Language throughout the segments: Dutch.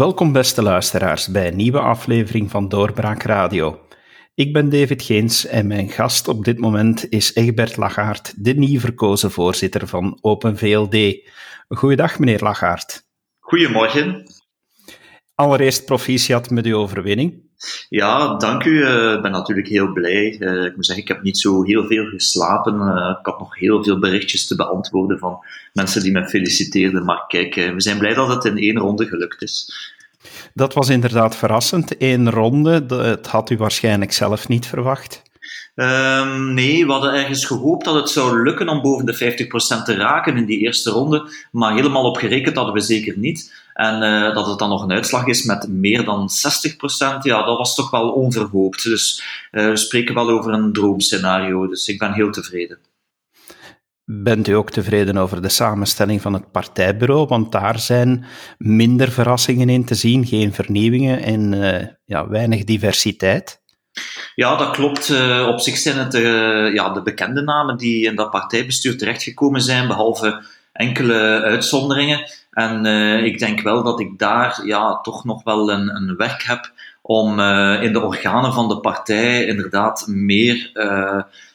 Welkom beste luisteraars bij een nieuwe aflevering van Doorbraak Radio. Ik ben David Geens en mijn gast op dit moment is Egbert Lagaard, de nieuw verkozen voorzitter van Open VLD. Goeiedag meneer Lagaard. Goedemorgen. Allereerst proficiat met uw overwinning. Ja, dank u. Eh, ik ben natuurlijk heel blij. Eh, ik moet zeggen, ik heb niet zo heel veel geslapen. Eh, ik had nog heel veel berichtjes te beantwoorden van mensen die me feliciteerden. Maar kijk, we zijn blij dat het in één ronde gelukt is. Dat was inderdaad verrassend. Eén ronde, dat had u waarschijnlijk zelf niet verwacht. Um, nee, we hadden ergens gehoopt dat het zou lukken om boven de 50% te raken in die eerste ronde, maar helemaal op gerekend hadden we zeker niet. En uh, dat het dan nog een uitslag is met meer dan 60%, ja, dat was toch wel onverhoopt. Dus uh, we spreken wel over een droomscenario, dus ik ben heel tevreden. Bent u ook tevreden over de samenstelling van het partijbureau? Want daar zijn minder verrassingen in te zien, geen vernieuwingen en uh, ja, weinig diversiteit. Ja, dat klopt. Op zich zijn het ja, de bekende namen die in dat partijbestuur terechtgekomen zijn, behalve enkele uitzonderingen. En uh, ik denk wel dat ik daar ja, toch nog wel een, een werk heb om in de organen van de partij inderdaad meer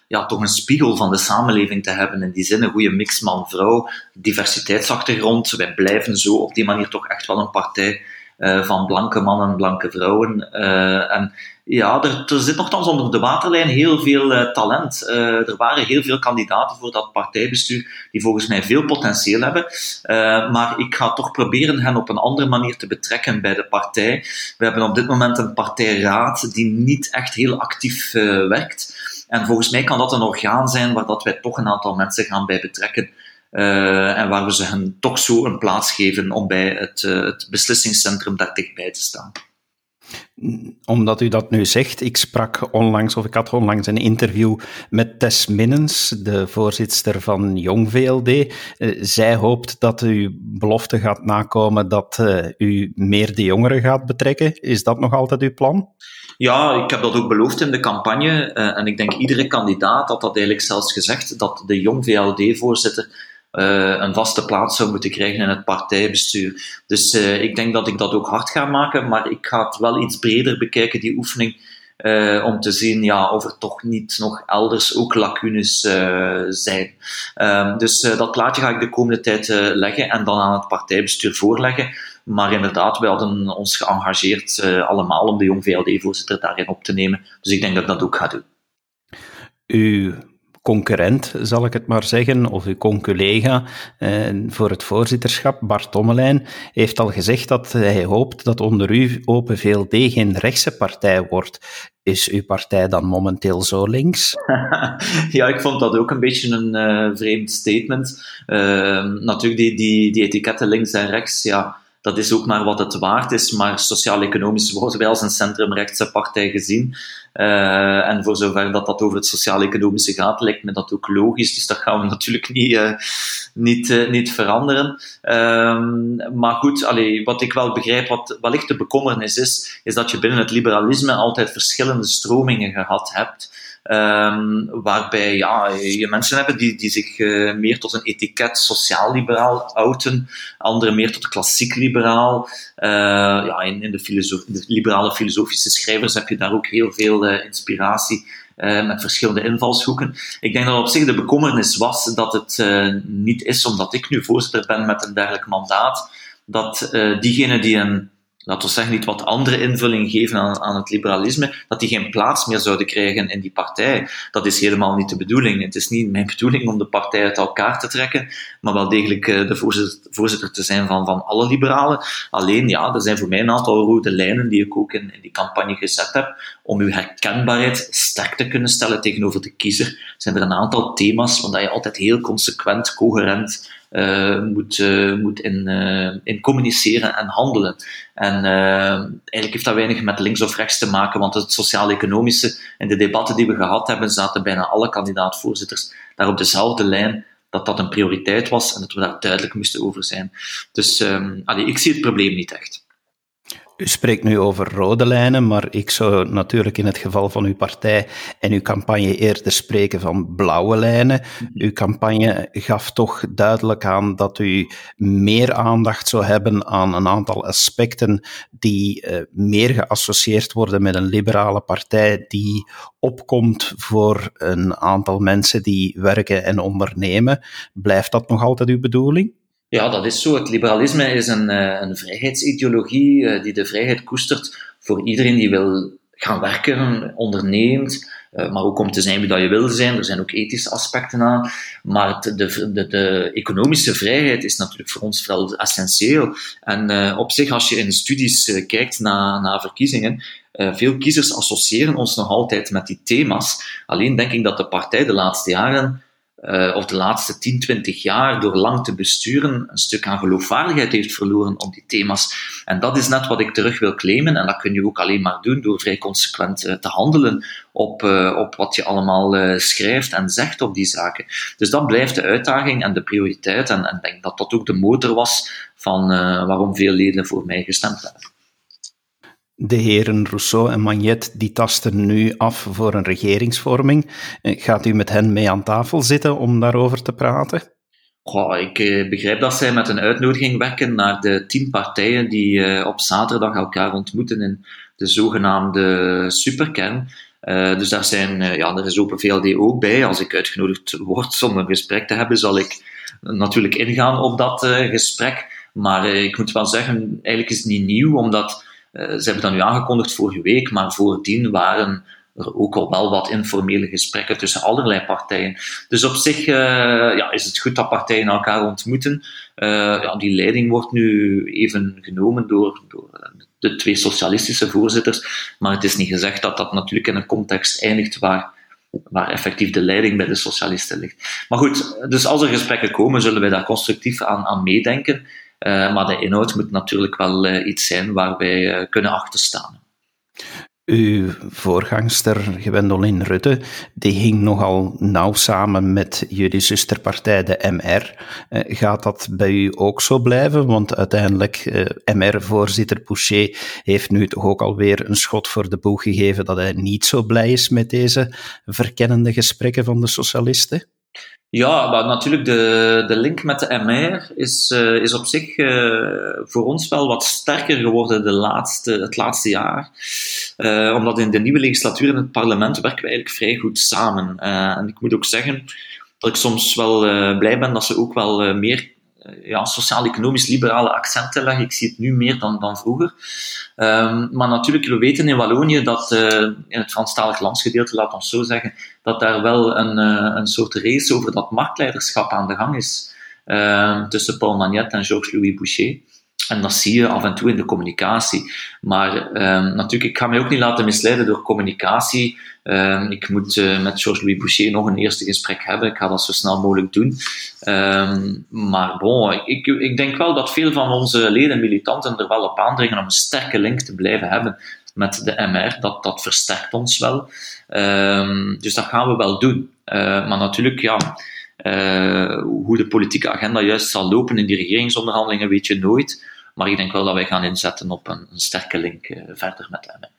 ja, toch een spiegel van de samenleving te hebben. In die zin een goede mix man-vrouw, diversiteitsachtergrond. Wij blijven zo op die manier toch echt wel een partij uh, van blanke mannen, blanke vrouwen. Uh, en ja, er, er zit nogthans onder de waterlijn heel veel uh, talent. Er waren heel veel kandidaten voor dat partijbestuur die volgens mij veel potentieel hebben. Maar ik ga toch proberen hen op een andere manier te betrekken bij de partij. We hebben op dit moment een partijraad die niet echt heel actief werkt. En volgens mij kan dat een orgaan zijn waar dat wij toch een aantal mensen gaan bij betrekken. Uh, en waar we ze hen toch zo een plaats geven om bij het, uh, het beslissingscentrum daar dichtbij te staan omdat u dat nu zegt, ik sprak onlangs, of ik had onlangs een interview met Tess Minnens, de voorzitter van Jong VLD. Uh, eh, zij hoopt dat u belofte gaat nakomen dat u meer de jongeren gaat betrekken. Is dat nog altijd uw plan? Ja, ik heb dat ook beloofd in de campagne. En ik denk iedere kandidaat had dat eigenlijk zelfs gezegd, dat de Jong VLD-voorzitter uh, een vaste plaats zou moeten krijgen in het partijbestuur. Dus uh, ik denk dat ik dat ook hard ga maken, maar ik ga het wel iets breder bekijken, die oefening, uh, om te zien ja, of er toch niet nog elders ook lacunes zijn. Ehm, dus dat plaatje ga ik de komende tijd leggen en dan aan het partijbestuur voorleggen. Maar inderdaad, we hadden ons geëngageerd allemaal om de Jong VLD-voorzitter daarin op te nemen. Dus ik denk dat ik dat ook ga doen. U concurrent, zal ik het maar zeggen, of uw conculega eh, voor het voorzitterschap, Bart Tommelijn, heeft al gezegd dat hij hoopt dat onder u Open VLD geen rechtse partij wordt. Is uw partij dan momenteel zo links? ja, ik vond dat ook een beetje een uh, vreemd statement. Uh, natuurlijk, die, die, die etiketten links en rechts, ja, dat is ook maar wat het waard is. Maar sociaal-economisch worden wij als een centrumrechtse partij gezien. Uh, en voor zover dat dat over het sociaal-economische gaat, lijkt me dat ook logisch. Dus dat gaan we natuurlijk niet, uh, niet, uh, niet veranderen. Um, maar goed, allee, wat ik wel begrijp, wat wellicht de bekommernis is, is dat je binnen het liberalisme altijd verschillende stromingen gehad hebt. Um, waarbij ja, je mensen hebben die, die zich uh, meer tot een etiket sociaal-liberaal outen, anderen meer tot klassiek-liberaal. Uh, ja, in, de, de, liberale filosofische schrijvers heb je daar ook heel veel uh, inspiratie. met verschillende invalshoeken. Ik denk dat op zich de bekommernis was dat het niet is omdat ik nu voorzitter ben met een dergelijk mandaat, dat diegenen die een laten we zeggen, niet wat andere invulling geven aan, aan het liberalisme, dat die geen plaats meer zouden krijgen in die partij. Dat is helemaal niet de bedoeling. Het is niet mijn bedoeling om de partij uit elkaar te trekken, maar wel degelijk eh, de voorzitter, te zijn van, van alle liberalen. Alleen, ja, er zijn voor mij een aantal rode lijnen die ik ook in, die campagne gezet heb, om uw herkenbaarheid sterk te kunnen stellen tegenover de kiezer. Zijn er een aantal thema's waar je altijd heel consequent, coherent moet, uh, moet in, uh, in communiceren en handelen. En eigenlijk heeft dat weinig met links of rechts te maken, want het sociaal-economische in de debatten die we gehad hebben, zaten bijna alle kandidaatvoorzitters daar op dezelfde lijn dat dat een prioriteit was en dat we daar duidelijk moesten over zijn. Dus um, ik zie het probleem niet echt. U spreekt nu over rode lijnen, maar ik zou natuurlijk in het geval van uw partij en uw campagne eerder spreken van blauwe lijnen. Uw campagne gaf toch duidelijk aan dat u meer aandacht zou hebben aan een aantal aspecten die uh, meer geassocieerd worden met een liberale partij die opkomt voor een aantal mensen die werken en ondernemen. Blijft dat nog altijd uw bedoeling? Ja, dat is zo. Het liberalisme is een, eh, een vrijheidsideologie eh, die de vrijheid koestert voor iedereen die wil gaan werken, onderneemt, eh, maar ook om te zijn wie dat je wil zijn. Er zijn ook ethische aspecten aan. Maar de, de, de economische vrijheid is natuurlijk voor ons vooral essentieel. En op zich, als je in studies kijkt naar, naar verkiezingen, veel kiezers associëren ons nog altijd met die thema's. Alleen denk ik dat de partij de laatste jaren uh, of de laatste 10, 20 jaar door lang te besturen een stuk aan geloofwaardigheid heeft verloren op die thema's. En dat is net wat ik terug wil claimen. En dat kun je ook alleen maar doen door vrij consequent uh, te handelen op, uh, op wat je allemaal schrijft en zegt op die zaken. Dus dat blijft de uitdaging en de prioriteit. En ik denk dat dat ook de motor was van waarom veel leden voor mij gestemd hebben. De heren Rousseau en Magnet die tasten nu af voor een regeringsvorming. Eh, gaat u met hen mee aan tafel zitten om daarover te praten? Goh, ik eh, begrijp dat zij met een uitnodiging werken naar de tien partijen die eh, op zaterdag elkaar ontmoeten in de zogenaamde superkern. dus daar zijn, ja, er is Open VLD ook bij. Als ik uitgenodigd word om een gesprek te hebben, zal ik natuurlijk ingaan op dat gesprek. Maar ik moet wel zeggen, eigenlijk is het niet nieuw, omdat ze hebben dat nu aangekondigd vorige week, maar voordien waren er ook al wel wat informele gesprekken tussen allerlei partijen. Dus op zich uh, ja, is het goed dat partijen elkaar ontmoeten. Uh, ja, die leiding wordt nu even genomen door, door de twee socialistische voorzitters, maar het is niet gezegd dat dat natuurlijk in een context eindigt waar, waar effectief de leiding bij de socialisten ligt. Maar goed, dus als er gesprekken komen, zullen wij daar constructief aan, aan meedenken. Uh, maar de inhoud moet natuurlijk wel uh, iets zijn waar wij uh, kunnen achterstaan. Uw voorgangster, Gwendolyn Rutte, die hing nogal nauw samen met jullie zusterpartij, de MR. gaat dat bij u ook zo blijven? Want uiteindelijk, MR-voorzitter Boucher heeft nu toch ook alweer een schot voor de boeg gegeven dat hij niet zo blij is met deze verkennende gesprekken van de socialisten. Ja, maar natuurlijk de, de link met de MR is, uh, is op zich uh, voor ons wel wat sterker geworden de laatste, het laatste jaar. Uh, omdat in de nieuwe legislatuur in het parlement werken we eigenlijk vrij goed samen. en ik moet ook zeggen dat ik soms wel blij ben dat ze ook wel meer eh, ja, sociaal-economisch liberale accenten leggen. Ik zie het nu meer dan, dan vroeger. Um, maar natuurlijk, we weten in Wallonië dat uh, in het Franstalig landsgedeelte, laat ons zo zeggen, dat daar wel een, uh, een soort race over dat marktleiderschap aan de gang is. Uh, tussen Paul Magnette en Georges-Louis Boucher. En dat zie je af en toe in de communicatie. Maar um, natuurlijk, ik ga mij ook niet laten misleiden door communicatie. Um, ik moet uh, met Georges-Louis Boucher nog een eerste gesprek hebben. Ik ga dat zo snel mogelijk doen. Um, maar bon, ik, ik denk wel dat veel van onze leden militanten er wel op aandringen om een sterke link te blijven hebben met de MR. Dat, dat versterkt ons wel. dus dat gaan we wel doen. Uh, maar natuurlijk, ja. Uh, hoe de politieke agenda juist zal lopen in die regeringsonderhandelingen weet je nooit. Maar ik denk wel dat wij gaan inzetten op een, een sterke link uh, verder met hem.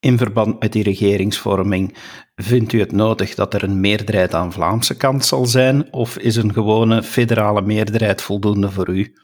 In verband met die regeringsvorming, vindt u het nodig dat er een meerderheid aan Vlaamse kant zal zijn, of is een gewone federale meerderheid voldoende voor u?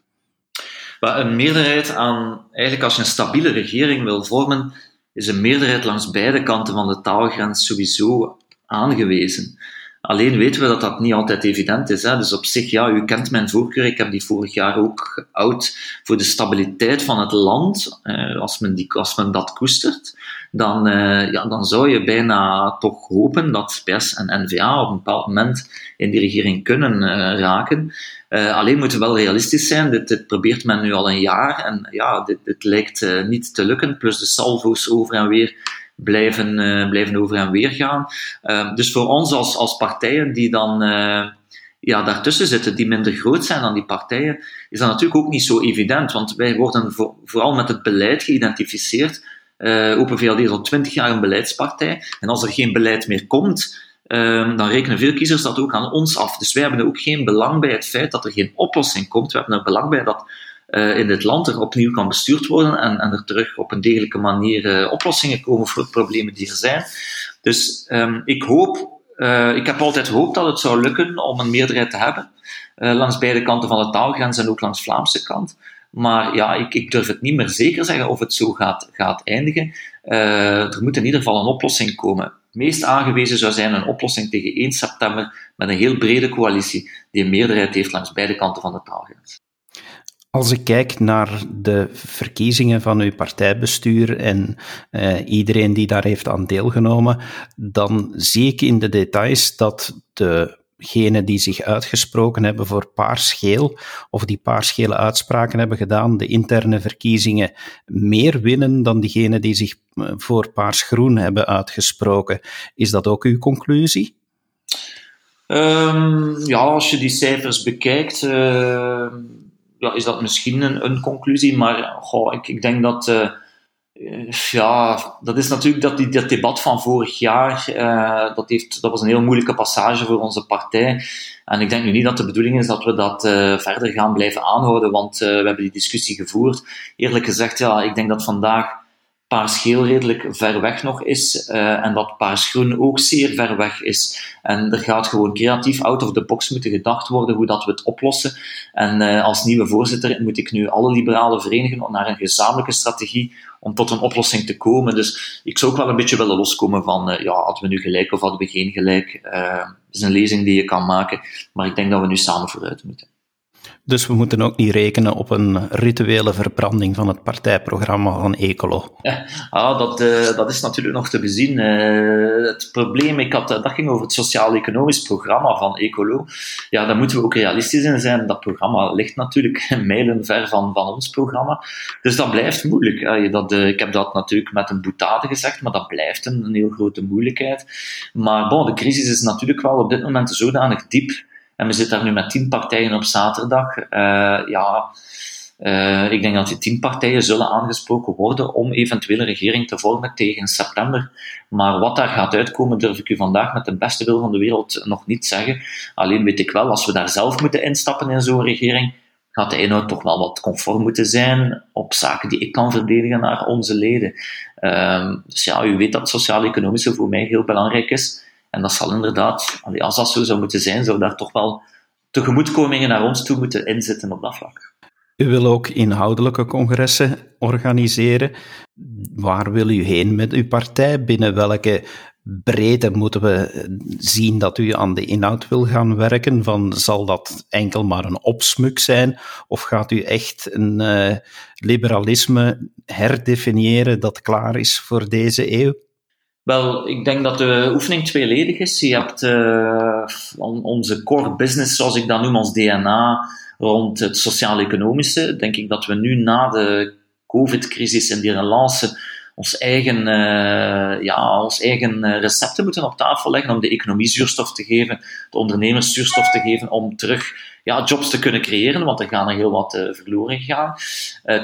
Een meerderheid aan, eigenlijk als je een stabiele regering wil vormen, is een meerderheid langs beide kanten van de taalgrens sowieso aangewezen. Alleen weten we dat dat niet altijd evident is. Hè? Dus op zich, ja, u kent mijn voorkeur. Ik heb die vorig jaar ook geout voor de stabiliteit van het land. Eh, als, men die, als men dat koestert, dan, eh, ja, dan zou je bijna toch hopen dat PS en NVA op een bepaald moment in die regering kunnen uh, raken. Uh, alleen moeten we wel realistisch zijn. Dit, dit, probeert men nu al een jaar. En ja, dit, dit lijkt niet te lukken. Plus de salvo's over en weer blijven, uh, blijven over en weer gaan. Uh, dus voor ons als, als partijen die dan uh, ja, daartussen zitten, die minder groot zijn dan die partijen, is dat natuurlijk ook niet zo evident. Want wij worden voor, vooral met het beleid geïdentificeerd. Open VLD is al twintig jaar een beleidspartij. En als er geen beleid meer komt, Um, dan rekenen veel kiezers dat ook aan ons af. Dus wij hebben er ook geen belang bij het feit dat er geen oplossing komt. We hebben er belang bij dat uh, in dit land er opnieuw kan bestuurd worden en, en er terug op een degelijke manier uh, oplossingen komen voor problemen die er zijn. Dus um, ik hoop, uh, ik heb altijd gehoopt dat het zou lukken om een meerderheid te hebben, langs beide kanten van de taalgrens en ook langs de Vlaamse kant. Maar ja, ik, ik, durf het niet meer zeker zeggen of het zo gaat, gaat eindigen. er moet in ieder geval een oplossing komen meest aangewezen zou zijn een oplossing tegen 1 september met een heel brede coalitie die een meerderheid heeft langs beide kanten van de taalgrens. Als ik kijk naar de verkiezingen van uw partijbestuur en uh, iedereen die daar heeft aan deelgenomen, dan zie ik in de details dat de degenen die zich uitgesproken hebben voor paarsgeel, of die paarsgele uitspraken hebben gedaan, de interne verkiezingen meer winnen dan diegenen die zich eh, voor paarsgroen hebben uitgesproken. Is dat ook uw conclusie? Um, ja, als je die cijfers bekijkt, uh, ja, is dat misschien een, conclusie, maar goh, ik, ik denk dat. Uh, ja, dat is natuurlijk dat, die, dat debat van vorig jaar, uh, dat, heeft, dat was een heel moeilijke passage voor onze partij. En ik denk nu niet dat de bedoeling is dat we dat verder gaan blijven aanhouden, want we hebben die discussie gevoerd. Eerlijk gezegd, ja, ik denk dat vandaag paars-geel redelijk ver weg nog is uh, en dat paars-groen ook zeer ver weg is. En er gaat gewoon creatief out of the box moeten gedacht worden hoe dat we het oplossen. En uh, als nieuwe voorzitter moet ik nu alle liberalen verenigen naar een gezamenlijke strategie om tot een oplossing te komen. Dus ik zou ook wel een beetje willen loskomen van, uh, ja, hadden we nu gelijk of hadden we geen gelijk. het is een lezing die je kan maken, maar ik denk dat we nu samen vooruit moeten. Dus we moeten ook niet rekenen op een rituele verbranding van het partijprogramma van Ecolo. Ah, dat, uh, dat is natuurlijk nog te bezien. Uh, het probleem, ik had, dat ging over het sociaal-economisch programma van Ecolo. Ja, daar moeten we ook realistisch in zijn. Dat programma ligt natuurlijk mijlen ver van, van ons programma. Dus dat blijft moeilijk. Uh, dat, ik heb dat natuurlijk met een boetade gezegd, maar dat blijft een, een heel grote moeilijkheid. Maar bon, de crisis is natuurlijk wel op dit moment zodanig diep en we zitten daar nu met tien partijen op zaterdag. Uh, ja, uh, ik denk dat die tien partijen zullen aangesproken worden om eventueel een regering te vormen tegen september. Maar wat daar gaat uitkomen, durf ik u vandaag met de beste wil van de wereld nog niet zeggen. Alleen weet ik wel, als we daar zelf moeten instappen in zo'n regering, gaat de inhoud toch wel wat conform moeten zijn op zaken die ik kan verdedigen naar onze leden. Uh, dus ja, u weet dat sociaal-economische voor mij heel belangrijk is. En dat zal inderdaad, als dat zo zou moeten zijn, zou daar toch wel tegemoetkomingen naar ons toe moeten inzetten op dat vlak. U wil ook inhoudelijke congressen organiseren. Waar wil u heen met uw partij? Binnen welke breedte moeten we zien dat u aan de inhoud wil gaan werken? Van, zal dat enkel maar een opsmuk zijn? Of gaat u echt een uh, liberalisme herdefiniëren dat klaar is voor deze eeuw? Wel, ik denk dat de oefening tweeledig is. Je hebt uh, onze core business, zoals ik dat noem, ons DNA, rond het sociaal-economische. Denk ik dat we nu na de COVID-crisis en die relance ons eigen, uh, ja, ons eigen eh, recepten moeten op tafel leggen om de economie zuurstof te geven, de ondernemers zuurstof te geven, om terug ja, jobs te kunnen creëren, want er gaan er heel wat verloren gaan.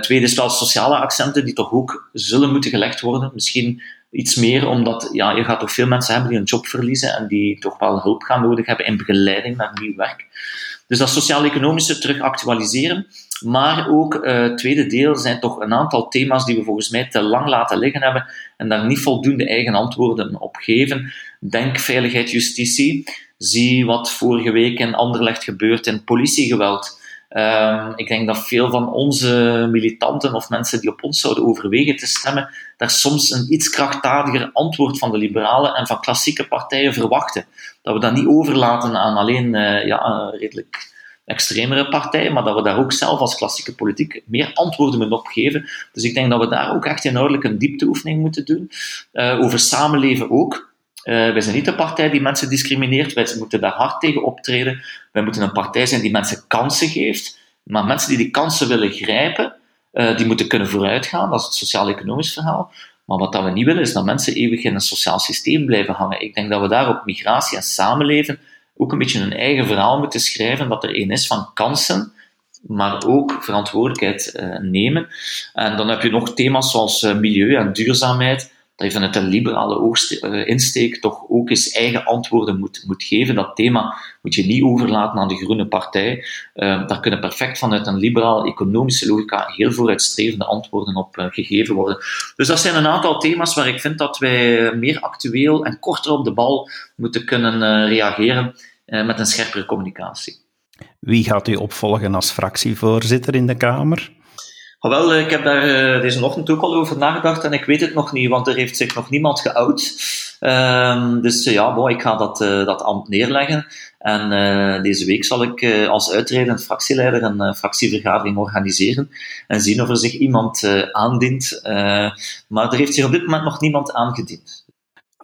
Tweede is wel sociale accenten die toch ook zullen moeten gelegd worden. Misschien iets meer, omdat ja, je gaat toch veel mensen hebben die een job verliezen en die toch wel hulp gaan nodig hebben in begeleiding naar nieuw werk. Dus dat sociaal-economische terug actualiseren. Maar ook het tweede deel zijn toch een aantal thema's die we volgens mij te lang laten liggen hebben en daar niet voldoende eigen antwoorden op geven. Denk veiligheid, justitie. Zie wat vorige week in Anderlecht gebeurt in politiegeweld. Um, ik denk dat veel van onze militanten of mensen die op ons zouden overwegen te stemmen, daar soms een iets krachtdadiger antwoord van de liberalen en van klassieke partijen verwachten. Dat we dat niet overlaten aan alleen uh, ja, redelijk extremere partijen, maar dat we daar ook zelf als klassieke politiek meer antwoorden op geven. Dus ik denk dat we daar ook echt inhoudelijk een diepteoefening moeten doen. Uh, over samenleven ook. Uh, wij zijn niet de partij die mensen discrimineert. Wij moeten daar hard tegen optreden. Wij moeten een partij zijn die mensen kansen geeft. Maar mensen die die kansen willen grijpen, uh, die moeten kunnen vooruitgaan. Dat is het sociaal-economisch verhaal. Maar wat dat we niet willen, is dat mensen eeuwig in een sociaal systeem blijven hangen. Ik denk dat we daar op migratie en samenleven ook een beetje een eigen verhaal moeten schrijven. Dat er één is van kansen, maar ook verantwoordelijkheid uh, nemen. En dan heb je nog thema's zoals milieu en duurzaamheid dat je vanuit een liberale eh, insteek toch ook eens eigen antwoorden moet, moet geven. Dat thema moet je niet overlaten aan de Groene Partij. Uh, daar kunnen perfect vanuit een liberaal economische logica heel vooruitstrevende antwoorden op uh, gegeven worden. Dus dat zijn een aantal thema's waar ik vind dat wij meer actueel en korter op de bal moeten kunnen reageren met een scherpere communicatie. Wie gaat u opvolgen als fractievoorzitter in de Kamer? Wel, ik heb daar deze ochtend ook al over nagedacht en ik weet het nog niet, want er heeft zich nog niemand geout. Um, dus ja, bon, ik ga dat, dat ambt neerleggen. En deze week zal ik als uitredend fractieleider een fractievergadering organiseren en zien of er zich iemand aandient. maar er heeft zich op dit moment nog niemand aangediend.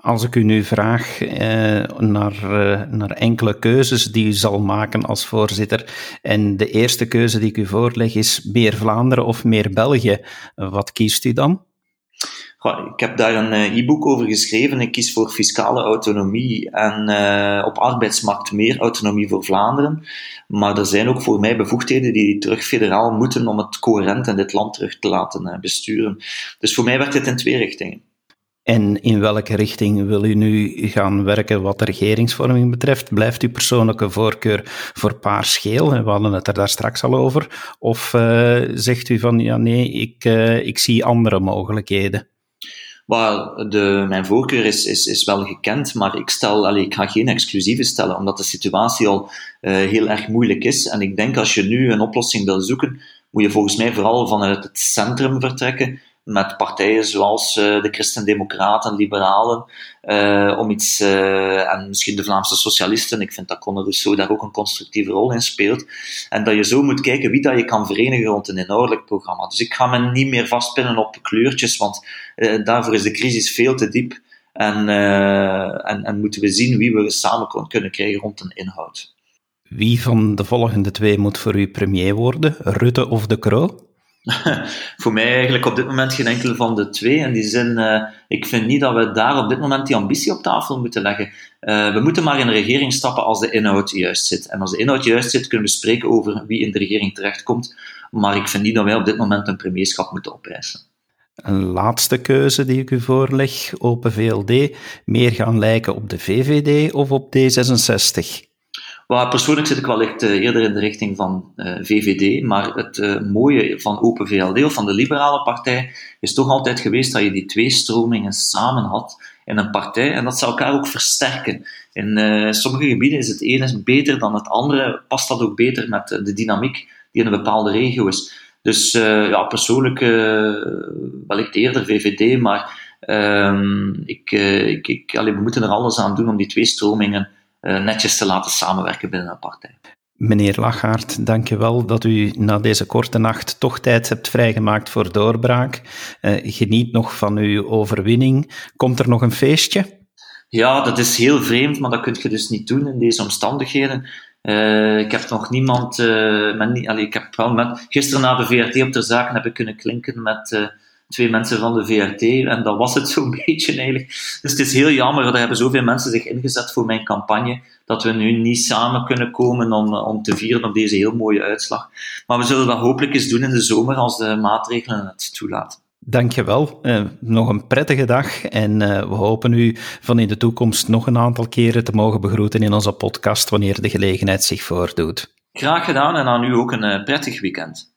Als ik u nu vraag eh, naar, eh, naar enkele keuzes die u zal maken als voorzitter, en de eerste keuze die ik u voorleg is meer Vlaanderen of meer België, wat kiest u dan? Goh, ik heb daar een eh, e-book over geschreven. Ik kies voor fiscale autonomie en op arbeidsmarkt meer autonomie voor Vlaanderen. Maar er zijn ook voor mij bevoegdheden die terug federaal moeten om het coherent in dit land terug te laten besturen. Dus voor mij werkt dit in twee richtingen. En in welke richting wil u nu gaan werken wat de regeringsvorming betreft? Blijft uw persoonlijke voorkeur voor paars-geel? We hadden het er daar straks al over. Of uh, zegt u van, ja nee, ik, uh, ik zie andere mogelijkheden? Well, de, mijn voorkeur is, is, is wel gekend, maar ik, stel, allee, ik ga geen exclusieve stellen, omdat de situatie al uh, heel erg moeilijk is. En ik denk als je nu een oplossing wil zoeken, moet je volgens mij vooral vanuit het centrum vertrekken met partijen zoals uh, de Christen-Democraten, Liberalen, uh, om iets, uh, en misschien de Vlaamse Socialisten. Ik vind dat Conor Rousseau daar ook een constructieve rol in speelt. En dat je zo moet kijken wie dat je kan verenigen rond een inhoudelijk programma. Dus ik ga me niet meer vastpinnen op kleurtjes, want daarvoor is de crisis veel te diep. En, en, en moeten we zien wie we samen kunnen krijgen rond een inhoud. Wie van de volgende twee moet voor u premier worden? Rutte of De Croo? Voor mij eigenlijk op dit moment geen enkele van de twee. In die zin, uh, ik vind niet dat we daar op dit moment die ambitie op tafel moeten leggen. Uh, we moeten maar in de regering stappen als de inhoud juist zit. En als de inhoud juist zit, kunnen we spreken over wie in de regering terechtkomt. Maar ik vind niet dat wij op dit moment een premierschap moeten opeisen. Een laatste keuze die ik u voorleg, Open VLD, meer gaan lijken op de VVD of op D66? Persoonlijk zit ik wel echt uh, eerder in de richting van uh, eh, VVD, maar het uh, mooie van Open VLD of van de Liberale Partij is toch altijd geweest dat je die twee stromingen samen had in een partij en dat ze elkaar ook versterken. In sommige gebieden is het ene beter dan het andere, past dat ook beter met de dynamiek die in een bepaalde regio is. Dus ja, persoonlijk wellicht eerder VVD, maar ehm, ik, ik, ik, we moeten er alles aan doen om die twee stromingen eh, netjes te laten samenwerken binnen een partij. Meneer Lachaert, dank wel dat u na deze korte nacht toch tijd hebt vrijgemaakt voor doorbraak. Uh, geniet nog van uw overwinning. Komt er nog een feestje? Ja, dat is heel vreemd, maar dat kun je dus niet doen in deze omstandigheden. Uh, ik heb nog niemand, uh, met, allee, ik heb wel met, gisteren na de VRT op de zaken heb ik kunnen klinken met twee mensen van de VRT. En dat was het zo'n beetje eigenlijk. Dus het is heel jammer, er hebben zoveel mensen zich ingezet voor mijn campagne, dat we nu niet samen kunnen komen om, om te vieren op deze heel mooie uitslag. Maar we zullen dat hopelijk eens doen in de zomer als de maatregelen het toelaten. Dankjewel. Uh, nog een prettige dag en uh, we hopen u van in de toekomst nog een aantal keren te mogen begroeten in onze podcast wanneer de gelegenheid zich voordoet. Graag gedaan en aan u ook een uh, prettig weekend.